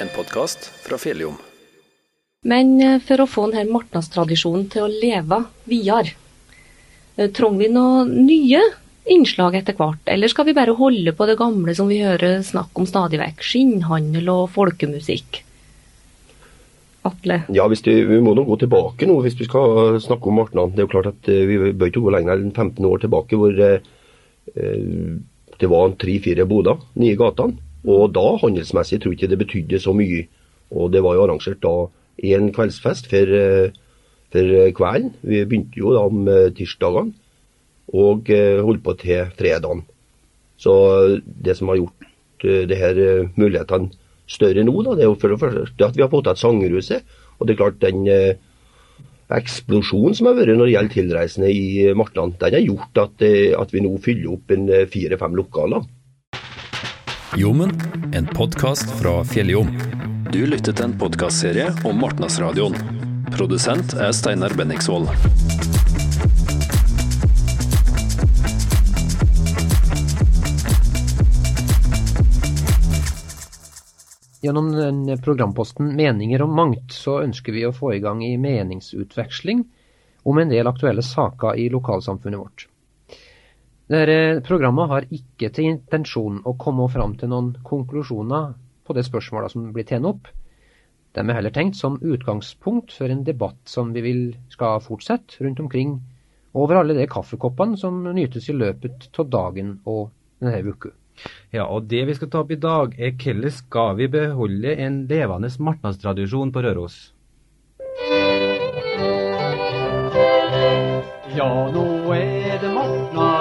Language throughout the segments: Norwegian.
en podkast fra Fjelljom. Men eh, for å få denne martnadstradisjonen til å leve videre, eh, trenger vi noen nye innslag etter hvert, eller skal vi bare holde på det gamle som vi hører snakk om stadig vekk, skinnhandel og folkemusikk? Atle? Ja, hvis du, Vi må nå gå tilbake nå hvis vi skal snakke om martnan. Det er jo klart at eh, Vi bør ikke gå lenger enn 15 år tilbake hvor eh, eh det var tre-fire boder nye gatene. Og da handelsmessig tror jeg ikke det betydde så mye. Og det var jo arrangert da en kveldsfest for, eh, for kvelden. Vi begynte jo da om tirsdagene og eh, holdt på til fredagen. Så det som har gjort eh, det her eh, mulighetene større nå, da, det er jo for det første at vi har fått til Sangerhuset. Og det er klart den eh, eksplosjonen som har vært når det gjelder tilreisende i Martland, den har gjort at, eh, at vi nå fyller opp eh, fire-fem lokaler. Jommen, en podkast fra Fjelljom. Du lytter til en podkastserie om Martnasradioen. Produsent er Steinar Benningsvold. Gjennom den programposten Meninger om mangt, så ønsker vi å få i gang i meningsutveksling om en del aktuelle saker i lokalsamfunnet vårt. Dette programmet har ikke til intensjon å komme fram til noen konklusjoner på de spørsmåla som blir tatt opp. De er heller tenkt som utgangspunkt for en debatt som vi vil skal fortsette rundt omkring over alle de kaffekoppene som nytes i løpet av dagen og denne uka. Ja, og det vi skal ta opp i dag, er hvordan skal vi beholde en levende martnadstradisjon på Røros? Ja, nå er det martna,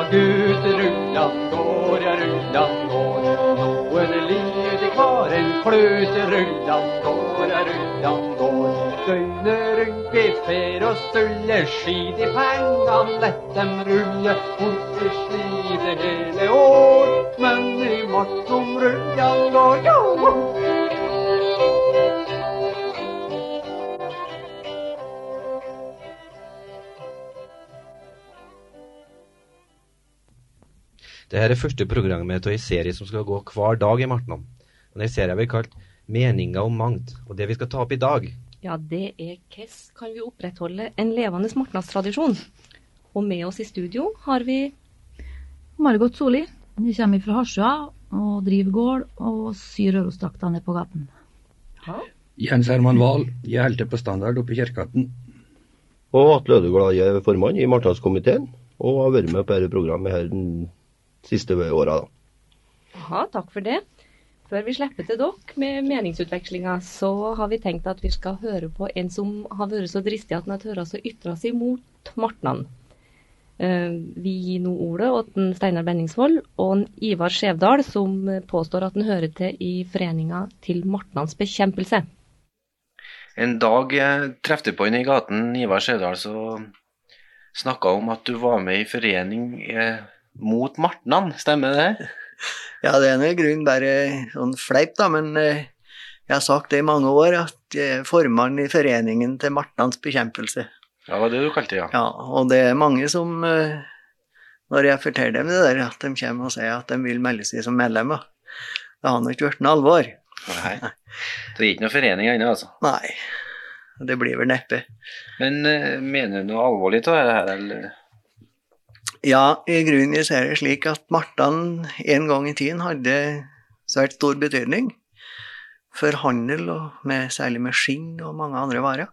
klute, rullan går, ja, rullan går. Døgnet rundt biffer fer og stuller, skid i pengene, lett dem rulle. Borte sliter hele år, men i mart som rullan går, jo. her er første programmet av en serie som skal gå hver dag i Martnan. Og Den serien blir kalt Meninger om mangt. Og det vi skal ta opp i dag, Ja, det er hvordan kan vi opprettholde en levende martnadstradisjon? Og med oss i studio har vi Margot Solli. Jeg kommer fra Harsøa og driver gård og syr Rørosdraktene på gaten. Jens Herman Wahl, jeg holder til på standard oppe i Kirkegaten. Og Atle Ødegaard jeg er formann i martnadskomiteen, og har vært med på dette programmet her den siste åra. Ja, takk for det. Før vi slipper til dere med meningsutvekslinga, så har vi tenkt at vi skal høre på en som har vært så dristig at han har tørt å ytre seg mot martnan. Eh, Vi gir nå ordet til Steinar Benningsvold og Ivar Skjevdal, som påstår at han hører til i foreninga til martnans bekjempelse. En dag jeg du på henne i gaten, Ivar Skjevdal, så snakka om at du var med i forening eh, mot martnan, stemmer det? Ja, det er nå i grunnen bare sånn fleip, da, men eh, jeg har sagt det i mange år, at jeg er formann i Foreningen til martnans bekjempelse. Ja, det var det du kalte det, ja. Ja, og det er mange som, eh, når jeg forteller dem det der, at de kommer og sier at de vil melde seg som medlemmer. Det har nå ikke vært noe alvor. Nei. Det er ikke noe forening ennå, altså. Nei, det blir vel neppe. Men eh, mener du noe alvorlig av det her, eller? Ja, i grunnen er det slik at martan en gang i tiden hadde svært stor betydning for handel, med, særlig med skinn og mange andre varer.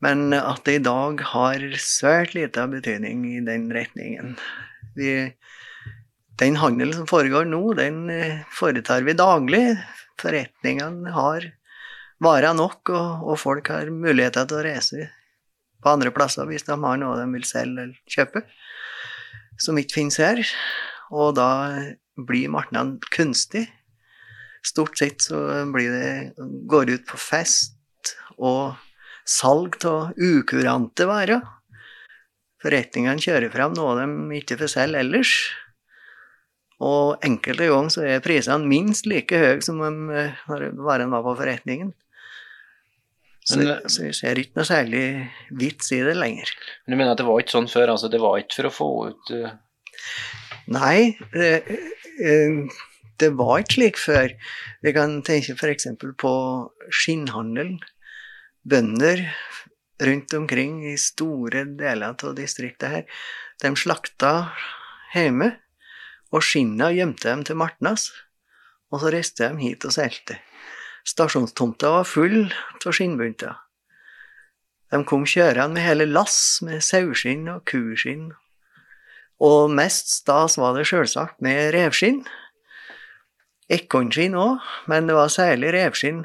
Men at det i dag har svært lite betydning i den retningen. Vi, den handelen som foregår nå, den eh, foretar vi daglig. Forretningene har varer nok, og, og folk har muligheter til å reise på andre plasser hvis de har noe de vil selge eller kjøpe som ikke finnes her. Og da blir martnan kunstig. Stort sett så blir det, går det ut på fest og salg av ukurante varer. Forretningene kjører frem noe de ikke får selge ellers. Og enkelte ganger så er prisene minst like høye som de, eh, når varene var på forretningen. Så, Men- så jeg ser ikke noe særlig vits i det lenger. Men du mener at det var ikke sånn før? altså Det var ikke for å få ut uh... Nei, det, uh, det var ikke slik før. Vi kan tenke f.eks. på skinnhandelen. Bønder rundt omkring i store deler av distriktet her, de slakta hjemme, og skinna gjemte dem til martnas, og så reiste de hit og solgte. Stasjonstomta var full av skinnbunter. De kom kjørende med hele lass med saueskinn og kuskinn. Og mest stas var det sjølsagt med revskinn. Ekornskinn òg, men det var særlig revskinn.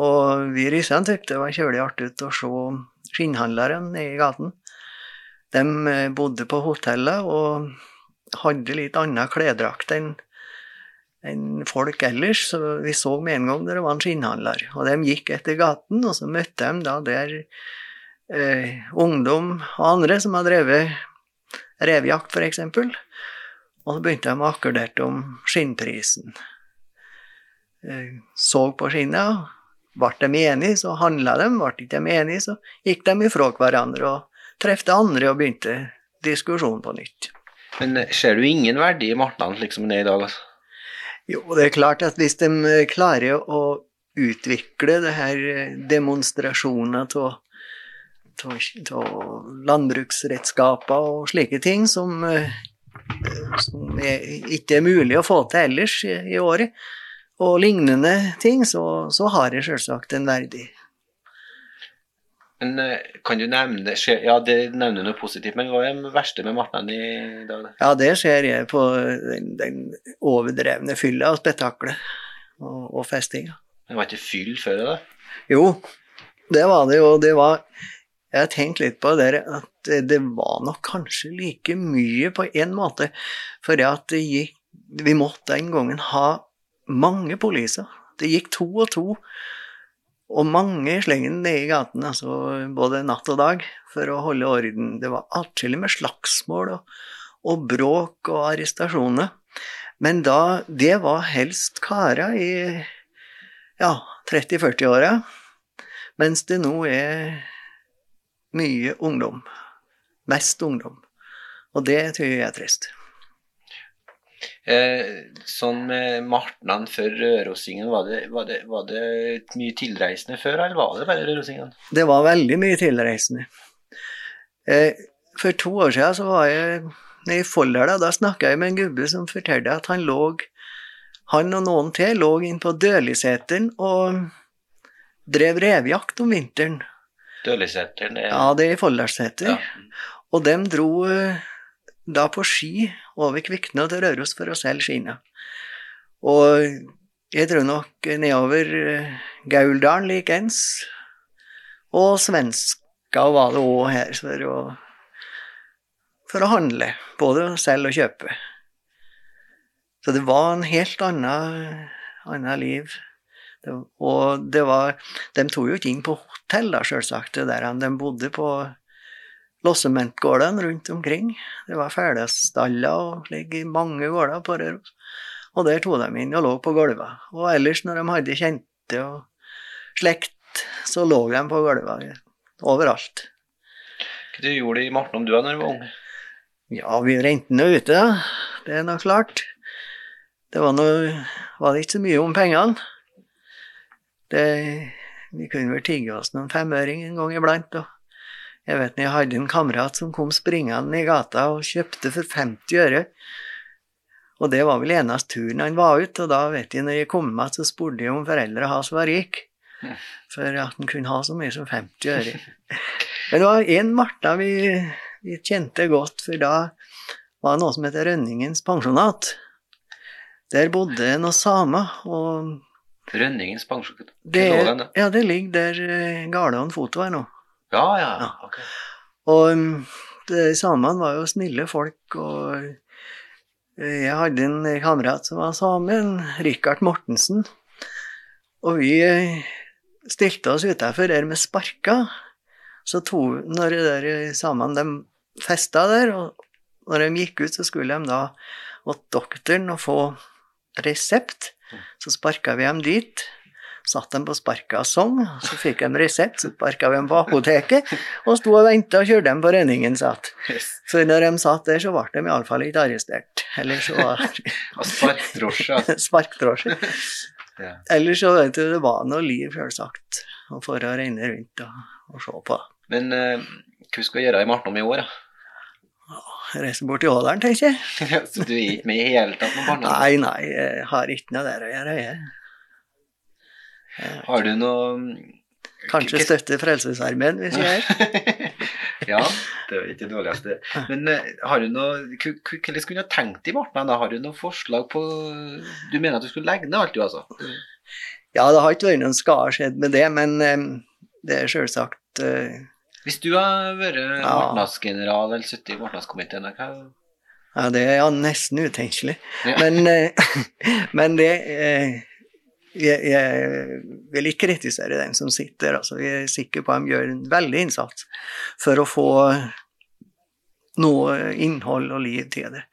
Og vi ryssene syntes det var kjølig artig å se skinnhandlerne nede i gaten. De eh, bodde på hotellet og hadde litt annen klesdrakt enn enn folk ellers, så vi så med en gang det var en skinnhandler. Og de gikk etter gaten, og så møtte de da der eh, ungdom og andre som har drevet revjakt, f.eks. Og så begynte de å akkordere om skinnprisen. Eh, så på skinnet, ble de enige, så handla de. Ble ikke enige, så gikk de ifra hverandre og trefte andre og begynte diskusjonen på nytt. Men eh, ser du ingen verdi i martnan slik som den er i dag? altså? Jo, det er klart at hvis de eh, klarer å utvikle det her demonstrasjoner av landbruksredskaper og slike ting som, som er, ikke er mulig å få til ellers i, i året, og lignende ting, så, så har det selvsagt en verdi. Men kan du nevne Ja, det nevner noe positivt, men hva er det verste med martnan i dag? Ja, det ser jeg på den, den overdrevne fylla og spetakkelet og, og festinga. Det var ikke fyll før det? da? Jo, det var det jo. Det var Jeg har tenkt litt på det at det var nok kanskje like mye på en måte, for at det gikk Vi måtte den gangen ha mange poliser. Det gikk to og to, og mange i slengen nede i gaten, altså både natt og dag, for å holde orden. Det var atskillig med slagsmål og, og, bråk og arrestasjoner. Men da Det var helst karer i ja, 30-40-åra, mens det nå er mye ungdom. Mest ungdom. Og det tror jeg er trist. Eh, sånn med martnene før Rørosingen, var det, var, det, var det, mye tilreisende før, eller var det bare Rørosingen? Det var veldig mye tilreisende. Eh, for to år siden så var jeg i Folldal, da snakka jeg med en gubbe som fortalte at han lå han og noen til lå inn på Døliseteren og drev revjakt om vinteren. Døliseteren? Ja, det er i Folldalseter. Ja. Og dem dro eh, da på ski over Kvikne til Røros for å selge skiene. Og jeg tror nok nedover eh, Gauldalen likeens. Og svenska var det òg her for å, for å handle. Både selge og kjøpe. Så det var en helt annen, annen liv. Det, og det var De tok jo ikke inn på hotell, da, sjølsagt. De bodde på lossementgårdene rundt omkring. Det var felestaller og ligger i mange gårder på Røros. Og der tok de inn og lå på gulvet. Og ellers, når de hadde kjente og slekt, så lå de på gulvet overalt. Hva du gjorde du i Marten om du da du var ung? Ja, vi rente nå ute, da. Det er nå klart. Det var, nå var det ikke så mye om pengene. Det, vi kunne vel tigge oss noen femøring en gang iblant. og jeg vet jeg hadde en kamerat som kom springende i gata og kjøpte for 50 øre. Og det var vel eneste turen han var ute, og da vet jeg når jeg kom med, så spurte jeg om foreldra hans var rike. For at han kunne ha så mye som 50 øre. Men det var én Martha vi, vi, kjente godt, for da var det noe som heter Rønningens pensjonat. Der bodde noen samer. og... Rønningens pensjonat? Det, ja, det ligger der eh, foto er nå. Ja, ja. ok. Og um, samene var jo snille folk, og jeg hadde en kamerat som var sammen, Rikard Mortensen. Og vi eh, stilte oss utafor der med sparka. Så to, når de samene de festa der, og når de gikk ut, så skulle de da til doktoren og få resept. Så sparka vi dem dit. Satt dem på sparka og sang, så fikk de resept, så sparka vi dem på apoteket, og sto og venta og kjørte dem på regningen satt. Så når de satt der, så ble de iallfall ikke arrestert. Eller så var Sparkdrosje. Sparkdrosje. Ja. Eller så vet du, det var noe liv, selvsagt, å få renne rundt og, og se på. Men uh, hva skal du gjøre i Martnom i år, da? Reise bort til Ådalen, tenker jeg. så du er ikke med i hele tatt med barna? Nei, nei, jeg har ikke noe der å gjøre. Jeg. Har du noe Kanskje støtte Frelsesarmeen, hvis jeg er. ja, det er ikke det dårligste. Men har du noe Hvordan kunne du tenkt i Morten? Har du noe forslag på Du mener at du skulle legge ned alt, du, altså? Ja, det har ikke vært noen skade skjedd med det, men det er selvsagt uh, hvis du har vært ja. martnadsgeneral eller sittet i martnadskomiteen, hva Ja, det er ja, nesten utenkelig. Ja. Men, eh, men, det eh, jeg, jeg, vil ikke kritisere den som sitter. Altså, Jeg er sikker på at de gjør en veldig innsats for å få noe innhold og liv til det.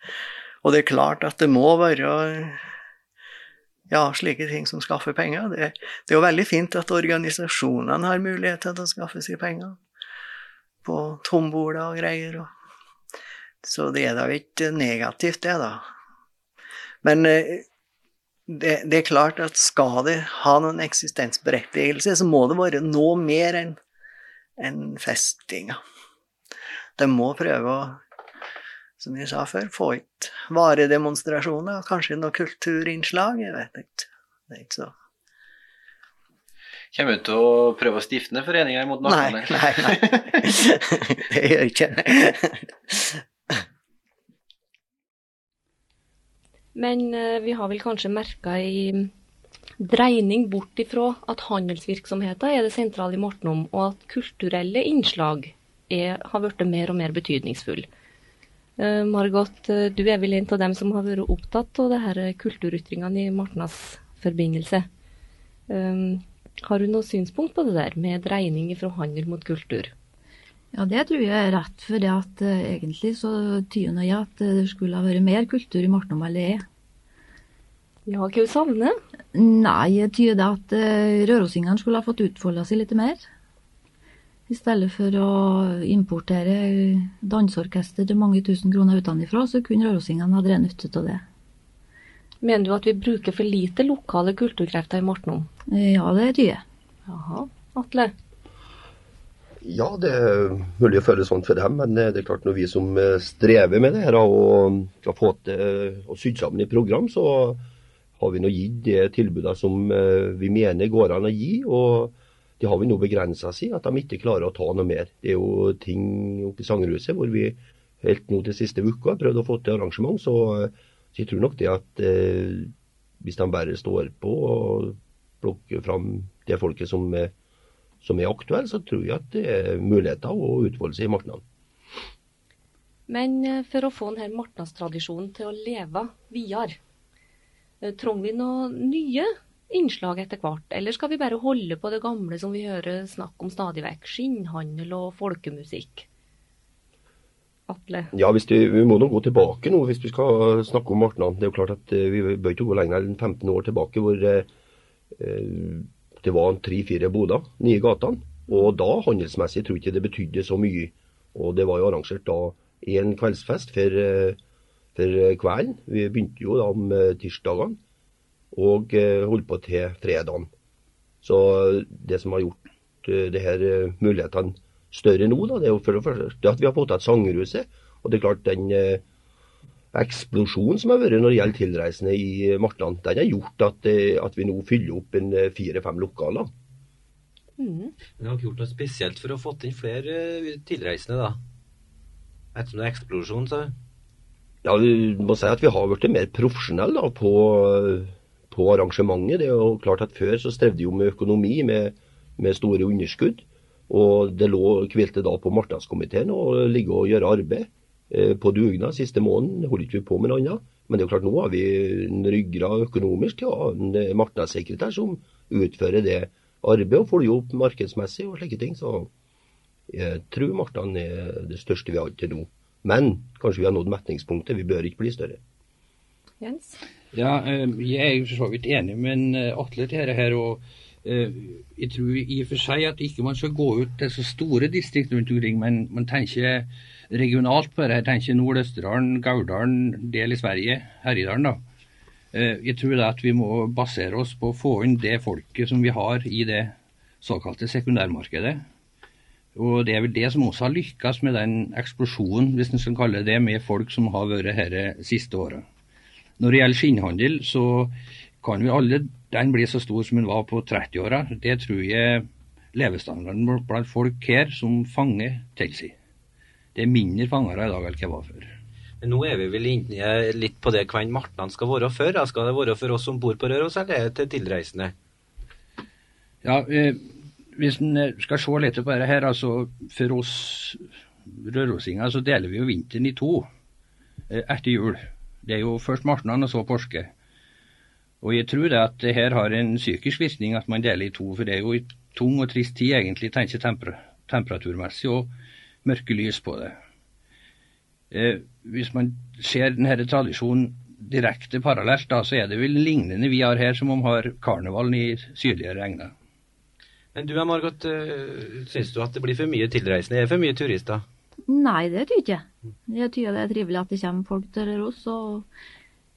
Og det er klart at det må være ja, slike ting som skaffer penger. Det, det er jo veldig fint at organisasjonene har mulighet til å skaffe seg penger på tombola og greier. Og. Så det er da ikke negativt, det, da. Men eh, det, det, er klart at skal det ha noen eksistensberettigelse, så må det være noe mer enn en festinga. De må prøve å, som jeg sa før, få ut varedemonstrasjoner, kanskje noe kulturinnslag. Jeg vet ikke. Det er ikke så Kommer du til å prøve å stifte foreninger mot Nei, nei, nei. det gjør jeg ikke. Men uh, vi har vel kanskje merka i dreining bort ifra at handelsvirksomheten er det sentrale i Mortenom, og at kulturelle innslag er, har blitt mer og mer betydningsfulle. Uh, Margot, uh, du er vel en av dem som har vært opptatt av det her kulturytringene i Mortenas forbindelse. Um, har du noe synspunkt på det der med dreining fra handel mot kultur? Ja, det tror jeg er rett, for det at uh, egentlig så tyder jeg at det skulle ha vært mer kultur i Morten og det er. Ja, hva savner Nei, jeg tyder at uh, rørosingene skulle ha fått utfolda seg litt mer. I stedet for å importere danseorkester til mange tusen kroner utenfra, så kunne rørosingene ha drevet nytte av det. Mener du at vi bruker for lite lokale kulturkrefter i Mortnom? Ja, det tyder jeg. Jaha. Atle? Ja, det er mulig å føle sånn for dem, men det er klart når vi som eh, strever med det her og skal få til å sy sammen i program, så har vi nå gitt de tilbudene som eh, vi mener går an å gi. og det har vi nå begrensa si, at de ikke klarer å ta noe mer. Det er jo ting oppe i Sangerhuset hvor vi helt nå til siste uka har prøvd å få til arrangement. Så så jeg tror nok det at eh, hvis de bare står på og plukker fram det folket som, er, som er aktuelle, så tror jeg at det er muligheter å utfolde seg i markedet. Men eh, for å få denne markedstradisjonen til å leve videre, eh, trenger vi noen nye innslag etter hvert? Eller skal vi bare holde på det gamle som vi hører snakk om stadig vekk? Skinnhandel og folkemusikk? Atle? Ja, vi, vi, må nå gå tilbake nå hvis vi skal snakke om martnan. Det er jo klart at uh, Vi bør ikke gå lenger enn 15 år tilbake hvor det var tre-fire boder nye i gatene. Og da handelsmessig tror jeg ikke det betydde så mye. Og det var jo arrangert da en kveldsfest for, uh, for kvelden. Vi begynte jo da om tirsdagene og holdt på til fredagen. Så det som har gjort det her mulighetene større nå, da, det er jo for det første at vi har fått til Sangerhuset. Og det er klart den eh, eksplosjonen som har vært når det gjelder tilreisende i Martland, den har gjort at, eh, at vi nå fyller opp en eh, fire-fem lokaler. Mm. Men har dere gjort noe spesielt for å få inn flere eh, tilreisende, da? Etter noen eksplosjon, så? Ja, vi må si at vi har blitt mer profesjonelle på, på, arrangementet. Det er jo klart at Før så strevde vi jo med økonomi, med, med store underskudd. Og det lå, hvilte da på Martlandskomiteen å ligge og gjøre arbeid eh, på dugnad siste måneden. Holder ikke vi på med noe annet. Men det er jo klart nå har vi en ryggrad økonomisk til å ha en eh, markedssekretær som utfører det arbeidet og følger opp markedsmessig og slike ting. Så jeg tror Martan er det største vi har hatt til nå. Men kanskje vi har nådd metningspunktet. Vi bør ikke bli større. Jens? Ja, eh, jeg er for så vidt enig med Atle til dette her. og Eh, jeg tror i og for seg at ikke man skal gå ut til så store distrikt rundt omkring, men man tenker regionalt på det. tenker Nord-Østerdalen, Gauldalen, del i Sverige, Herjedalen. da. Eh, jeg tror at vi må basere oss på å få inn det folket som vi har i det såkalte sekundærmarkedet. Og det er vel det som også har lykkes med den eksplosjonen, hvis en skal kalle det, med folk som har vært her de siste åra. Når det gjelder skinnhandel, så kan vi alle den bli så stor som den var på 30-åra. Det tror jeg levestandarden blant folk her som fanger tilsier. Det er mindre fangere i dag enn det var før. Men nå er vi vel inne litt på det hvem martnene skal være for. Skal det være for oss som bor på Røros, eller er det til tilreisende? Ja, eh, Hvis en eh, skal se litt på dette her, altså for oss rørosinger så deler vi jo vinteren i to eh, etter jul. Det er jo først martnene og så påske. Og jeg tror det at det her har en psykisk virkning at man deler i to, for det er jo en tung og trist tid egentlig, tenker temper temperaturmessig, og mørke lys på det. Eh, hvis man ser denne tradisjonen direkte parallelt, da, så er det vel lignende vi har her som om har karnevalen i sydligere egner. Men du Margot, eh, syns du at det blir for mye tilreisende? Er det for mye turister? Nei, det tyder jeg ikke. Jeg tykker det er trivelig at det kommer folk til Røros. og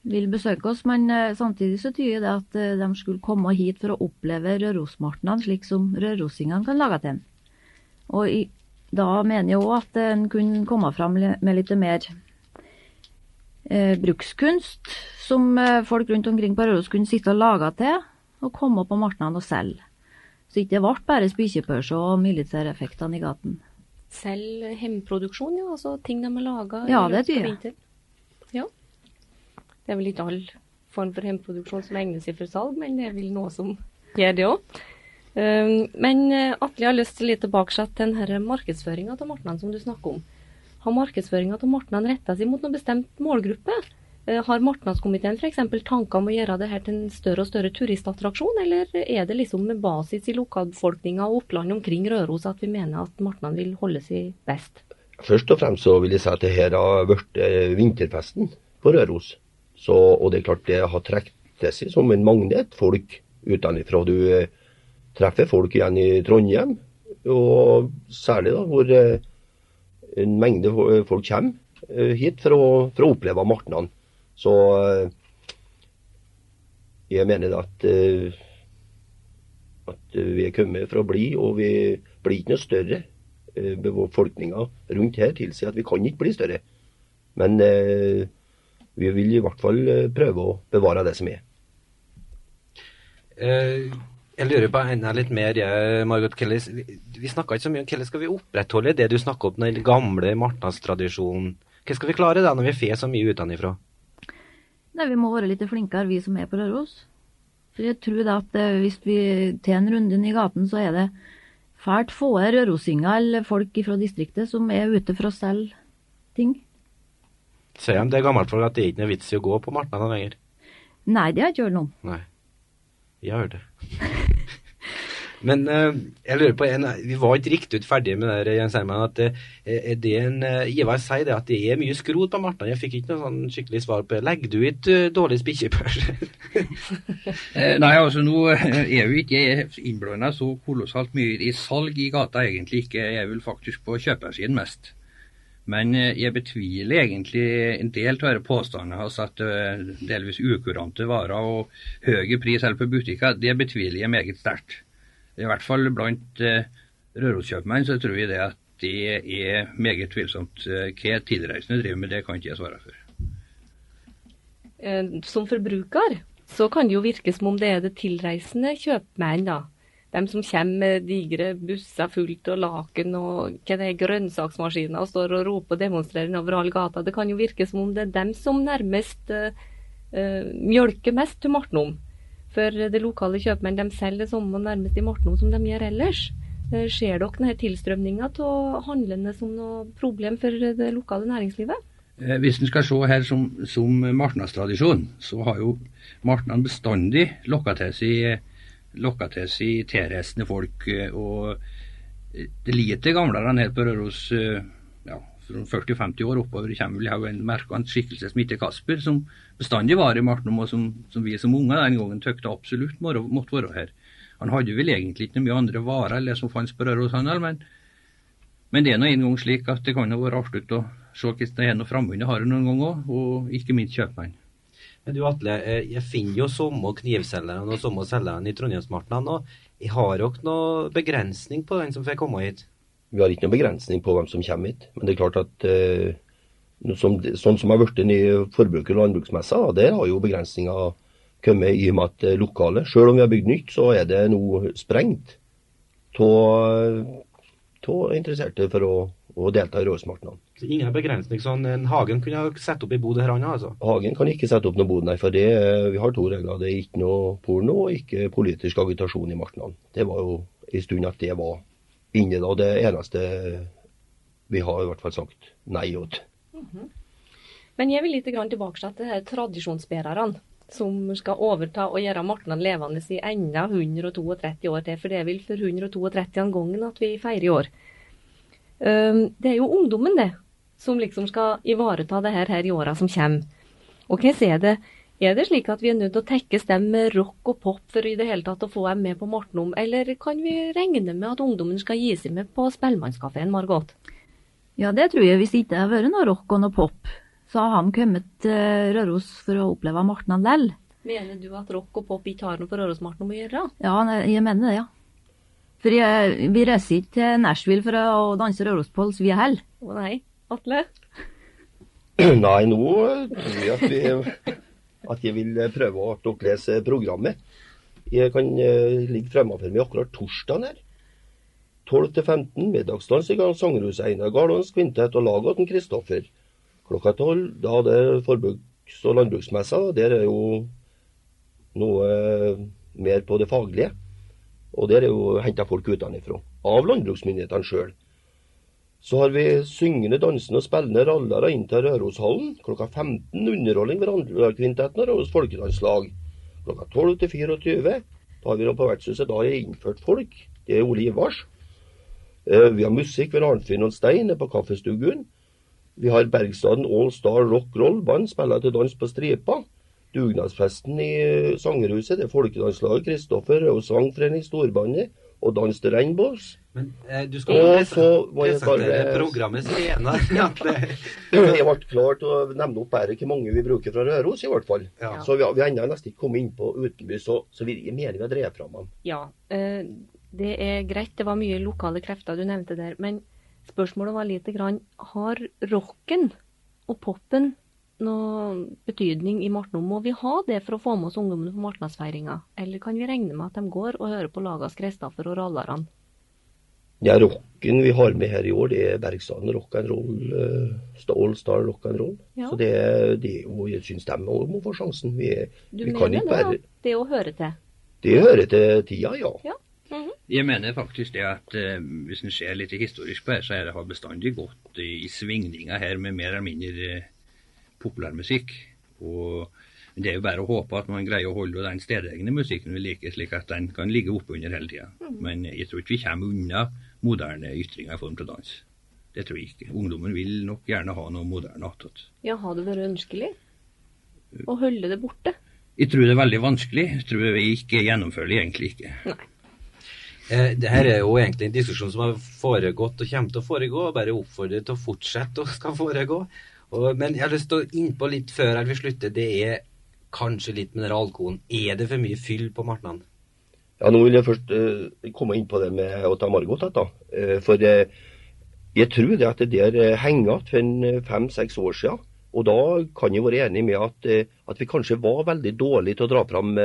vil besøke oss, men uh, samtidig så tyder det at uh, de skulle komme hit for å oppleve rørosmartnene slik som rørosingene kan lage til. Og i, da mener jeg òg at en kunne komme fram med litt mer eh, brukskunst, som folk rundt omkring på Røros kunne sitte og lage til, og komme på markedene og selge. Så ikke det ble bare spikkepølse og militæreffektene i gaten. Selge hjemmeproduksjon, ja? Altså ting de har laga? Ja, det tyder jeg. Ja. Det er vel ikke all form for hjemmeproduksjon som egner seg for salg, men det er vel noe som gjør det òg. Um, men uh, Atle, har lyst til litt tilbake til denne markedsføringa til Mortnan som du snakker om. Har markedsføringa til Mortnan retta seg mot noen bestemt målgruppe? Uh, har Mortnadskomiteen f.eks. tanker om å gjøre det her til en større og større turistattraksjon, eller er det liksom med basis i lokalbefolkninga og opplandet omkring Røros at vi mener at Mortnan vil holde seg best? Først og fremst så vil jeg si at det her har blitt eh, vinterfesten på Røros. Så, og det er klart det har trukket seg som en magnet folk utenfra. Du eh, treffer folk igjen i Trondheim, og særlig da hvor eh, en mengde folk kommer eh, hit for å, for å oppleve martnene. Så eh, jeg mener at, at vi er kommet for å bli, og vi blir ikke noe større. Befolkninga rundt her tilsier at vi kan ikke bli større. Men vi vil i hvert fall prøve å bevare det som er. Eh, jeg lurer på enda litt mer, jeg, Margot Kelly. Vi, vi snakka ikke så mye om hvordan skal vi opprettholde det du snakker om, den gamle martnadstradisjonen. Hva skal vi klare da, når vi får så mye utenfra? Nei, Vi må være litt flinkere, vi som er på Røros. For jeg tror at eh, hvis vi tar en runde i gaten, så er det fælt få rørosinger eller folk fra distriktet som er ute for å selge ting. Sier de det er gammelt folk at det er ikke noe vits i å gå på martnadene lenger? Nei, det har jeg ikke hørt noe om. Nei. Jeg har hørt det. Men uh, jeg lurer på en, Vi var ikke riktig ferdige med det, Jens Herman. at uh, er det en, uh, Ivar sier det at det er mye skrot på markene. Jeg fikk ikke noe sånn skikkelig svar på det. Legger du uh, dårlig spikkepølse? Nei, altså nå er jo ikke innblanda så kolossalt mye i salg i gata, egentlig ikke. Jeg vel faktisk på kjøpersiden mest. Men eh, jeg betviler egentlig en del av disse påstandene hans at uh, delvis ukurante varer og høy pris selv på butikker, det betviler jeg meget sterkt. I hvert fall blant uh, Røros-kjøpmenn så tror vi det at det er meget tvilsomt. Uh, hva tilreisende driver med, det kan ikke jeg svare for. Som forbruker så kan det jo virke som om det er det tilreisende kjøpmenn, da de som kommer med digre busser fullt av laken og hva det er, grønnsaksmaskiner og står og roper og demonstrerer over all gata. Det kan jo virke som om det er dem som nærmest uh, mjølker mest til Martnom. For det lokale kjøpmenn de selger det samme nærmest i Martnom som de gjør ellers. Uh, ser dere denne tilstrømninga av handlende som noe problem for det lokale næringslivet? Hvis en skal se her som, som marknadstradisjon, så har jo marknadene bestandig lokka til seg lokka til seg tilreisende folk. Eh, og det lite gamlerne her på Røros, eh, 40-50 år oppover kommer vel en merkant skikkelse som heter Kasper, som bestandig var i Martnum, og som, som, vi som unger den gangen tykte absolutt måtte være her. Han hadde vel egentlig ikke mye andre varer eller som fantes på Røroshandel, men, men det er nå en gang slik at det kan være avslutt å se hvordan det er noe framundet har noen gang òg, og ikke minst kjøpmenn. Men du Atle, eh, jeg finner jo samme knivselgerne og samme selgerne i Trondheimsmartnene og Har dere noe begrensning på den som får komme hit? Vi har ikke noen begrensning på hvem som kommer hit. Men det er klart at eh, som, sånn som har blitt i forbruker- og landbruksmessa, der har jo begrensninga kommet i og med at lokalet, selv om vi har bygd nytt, så er det nå sprengt av interesserte for å, å, delta i Råsmartnan. Så ingen begrensning? sånn Hagen kunne sette opp i bod her, altså? Hagen kan ikke sette opp noe bod, nei. For det, vi har to regler. Det er ikke noe porno og ikke politisk agitasjon i martnene. Det var jo en stund at det var inne da. Det eneste vi har i hvert fall sagt nei til. Mm -hmm. Men jeg vil litt tilbake til de her tradisjonsbærerne som skal overta og gjøre Martnan levende i enda 132 år til. For det er vel for 132. gangen at vi feirer i år. Det er jo ungdommen, det, som liksom skal ivareta det her, her i åra som kommer. Og hva er det? Er det slik at vi er nødt til å tekkes dem med rock og pop for i det hele tatt å få dem med på Mortenom, eller kan vi regne med at ungdommen skal gi seg med på Spellemannskafeen, Margot? Ja, det tror jeg. Hvis ikke det har vært noe rock og noe pop, så har han kommet til Røros for å oppleve Morten likevel. Mener du at rock og pop ikke har noe på Rørosmartnan å gjøre? Ja, jeg mener det, ja. For jeg, vi reiser ikke til Nashville for å danse Rørospols, vi heller. Å nei. Atle? Nei, nå tror jeg at, vi, at jeg vil prøve å lese programmet. Jeg kan uh, ligge fremme for meg akkurat torsdagen her. 12-15, middagsdans i gang Sangerhus Einar Garlåns kvintett og laget til Kristoffer. Klokka 12 da det er forbruks- og landbruksmessa. Der er jo noe uh, mer på det faglige. Og der er jo henta folk utenfra. Av landbruksmyndighetene sjøl. Så har vi syngende, dansende og spillende rallere inn til Røroshallen. Klokka 15 underholdning ved Randkvintetten og Røros folkedanslag. Klokka 12 til 24 da har vi på vertshuset. Da jeg innført folk. Det er Ole Ivars. Eh, vi har musikk ved Arnfinn og Stein på Kaffestuguen. Vi har Bergstaden All Star Rock Roll Band spiller til dans på stripa. Dugnadsfesten i Sangerhuset, det er folkedanslaget Kristoffer og Sangforening Storbandet og Dans til Rainbows. Men eh, du skal jo presentere programmet senere. jeg ble klar til å nevne opp her hvor mange vi bruker fra Røros, i hvert fall. Ja. Så vi har, vi har ennå nesten ikke kommet inn på utenby, så, så vi, mener vi har drevet fram dem. Ja, eh, det er greit. Det var mye lokale krefter du nevnte der. Men spørsmålet var lite grann Har rocken og popen noe betydning i Martnom? Må vi ha det for å få med oss ungdommene på martnadsfeiringa? Eller kan vi regne med at de går og hører på Lagas Kristoffer og Rallerne? Ja, rocken vi har med her i år, det er Bergstaden rock and roll. Uh, All Star rock and roll. Ja. Så det, det jo, jeg syns de må få sjansen. Vi, du vi mener det, bare... det å høre til? Det hører til tida, ja. ja. Mm -hmm. Jeg mener faktisk det at uh, hvis en ser litt historisk på det, så er det bestandig gått i, i svingninger her med mer eller mindre uh, populærmusikk. Og det er jo bare å håpe at man greier å holde den stedegne musikken vi liker, slik at den kan ligge oppunder hele tida. Mm. Men jeg tror ikke vi kommer unna moderne ytringer i form av dans. Det tror jeg ikke. Ungdommen vil nok gjerne ha noe moderne attåt. Ja, har det vært ønskelig å holde det borte? Jeg tror det er veldig vanskelig. Jeg tror vi ikke gjennomfører det egentlig ikke. Nei. Eh, det her er jo egentlig en diskusjon som har foregått og kommer til å foregå. og Bare oppfordrer til å fortsette å skal foregå. Og, men jeg har lyst til å innpå litt før vi slutter slutte. Det er kanskje litt mineralkorn. Er det for mye fyll på martnene? Ja, Nå vil jeg først uh, komme inn på det med å ta Margot. Da. Uh, for uh, jeg tror det at det der henger igjen for fem-seks år siden. Og da kan jeg være enig med at, at vi kanskje var veldig dårlige til å dra fram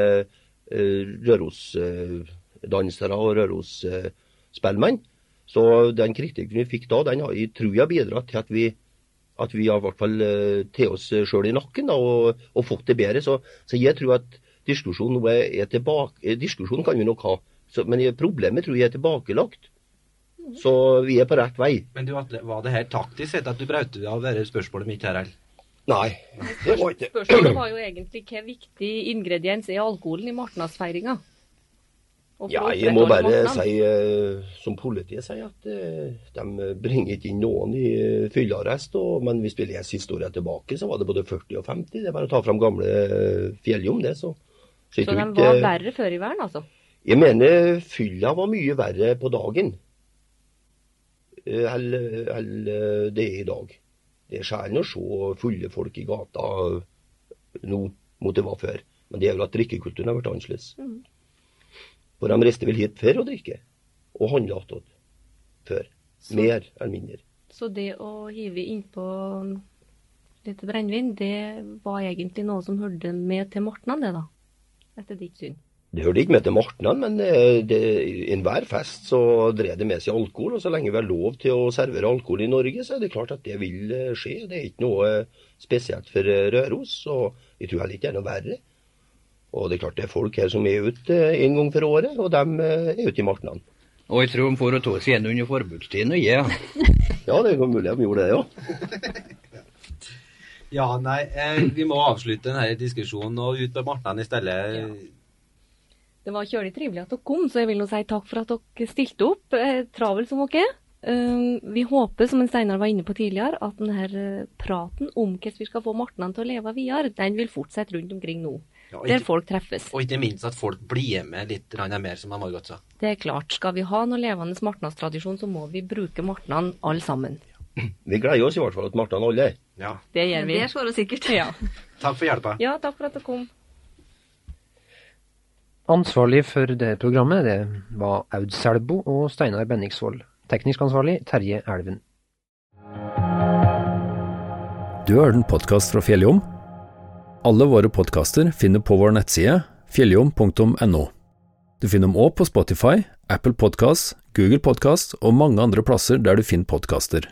Røros-dansere og Røros-spellemenn. Så den kritikken vi fikk da, den har jeg tror jeg bidratt til at vi, at vi har i hvert fall til oss sjøl i nakken da, og, og, fått det bedre. Så, så jeg tror at diskusjonen er tilbake, eh, diskusjonen kan vi nok ha, så, men problemet tror jeg er tilbakelagt. Så vi er på rett vei. Men du, Var det her taktisk sett at du brøt av dette spørsmålet mitt her? Nei, det var ikke Spørsmålet var jo egentlig hva viktig ingrediens er alkoholen i martnadsfeiringa? Ja, jeg må bare si, uh, som politiet sier, at uh, de bringer ikke inn noen i uh, fyllearrest. Men hvis vi leser historien tilbake, så var det både 40 og 50. Det er bare å ta fram gamle Fjelljom, det. Så, så, så de var verre før i verden, altså? Jeg mener fylla var mye verre på dagen enn det er i dag. Det er sjelden å se fulle folk i gata nå mot det var før. Men det er jo at drikkekulturen har vært annerledes. Mm. For de reiste vel hit før å drikke, og handla attåt før. Så, Mer eller mindre. Så det å hive innpå litt brennevin, det var egentlig noe som hørte med til Martnan, det da? Etter ditt syn? Det hørte ikke med til Martnan, men i enhver fest så drev det med seg alkohol. Og så lenge vi har lov til å servere alkohol i Norge, så er det klart at det vil eh, skje. Det er ikke noe spesielt for eh, Røros, og jeg tror heller ikke det er noe verre. Og det er klart det er folk her som er ute eh, en gang for året, og de eh, er ute i markene. Og jeg tror de får ta seg igjen under forbudstiden og gi. Ja. ja, det er mulig de gjorde det, ja. ja, nei, eh, vi må avslutte denne diskusjonen og ut på markene i stedet. Ja. Det var kjølig trivelig at dere kom, så jeg vil nå si takk for at dere stilte opp. Eh, travel som dere er. Uh, vi håper, som en Steinar var inne på tidligere, at denne praten om hvordan vi skal få markene til å leve videre, den vil fortsette rundt omkring nå. Ja, der folk treffes. Og ikke minst at folk blir med litt mer, som Margot sa. Det er klart. Skal vi ha noe levende martnadstradisjon, så må vi bruke martnene alle sammen. Vi gleder oss i hvert fall til martnene alle. Ja. Det gjør vi. Det skal du sikkert. Ja. takk for hjelpa. Ja, takk for at du kom. Ansvarlig for det programmet det var Aud Selbo og Steinar Benningsvold. Teknisk ansvarlig Terje Elven. Du har hørt en podkast fra Fjelljom? Alle våre podkaster finner på vår nettside fjelljom.no. Du finner dem òg på Spotify, Apple Podkast, Google Podkast og mange andre plasser der du finner podkaster.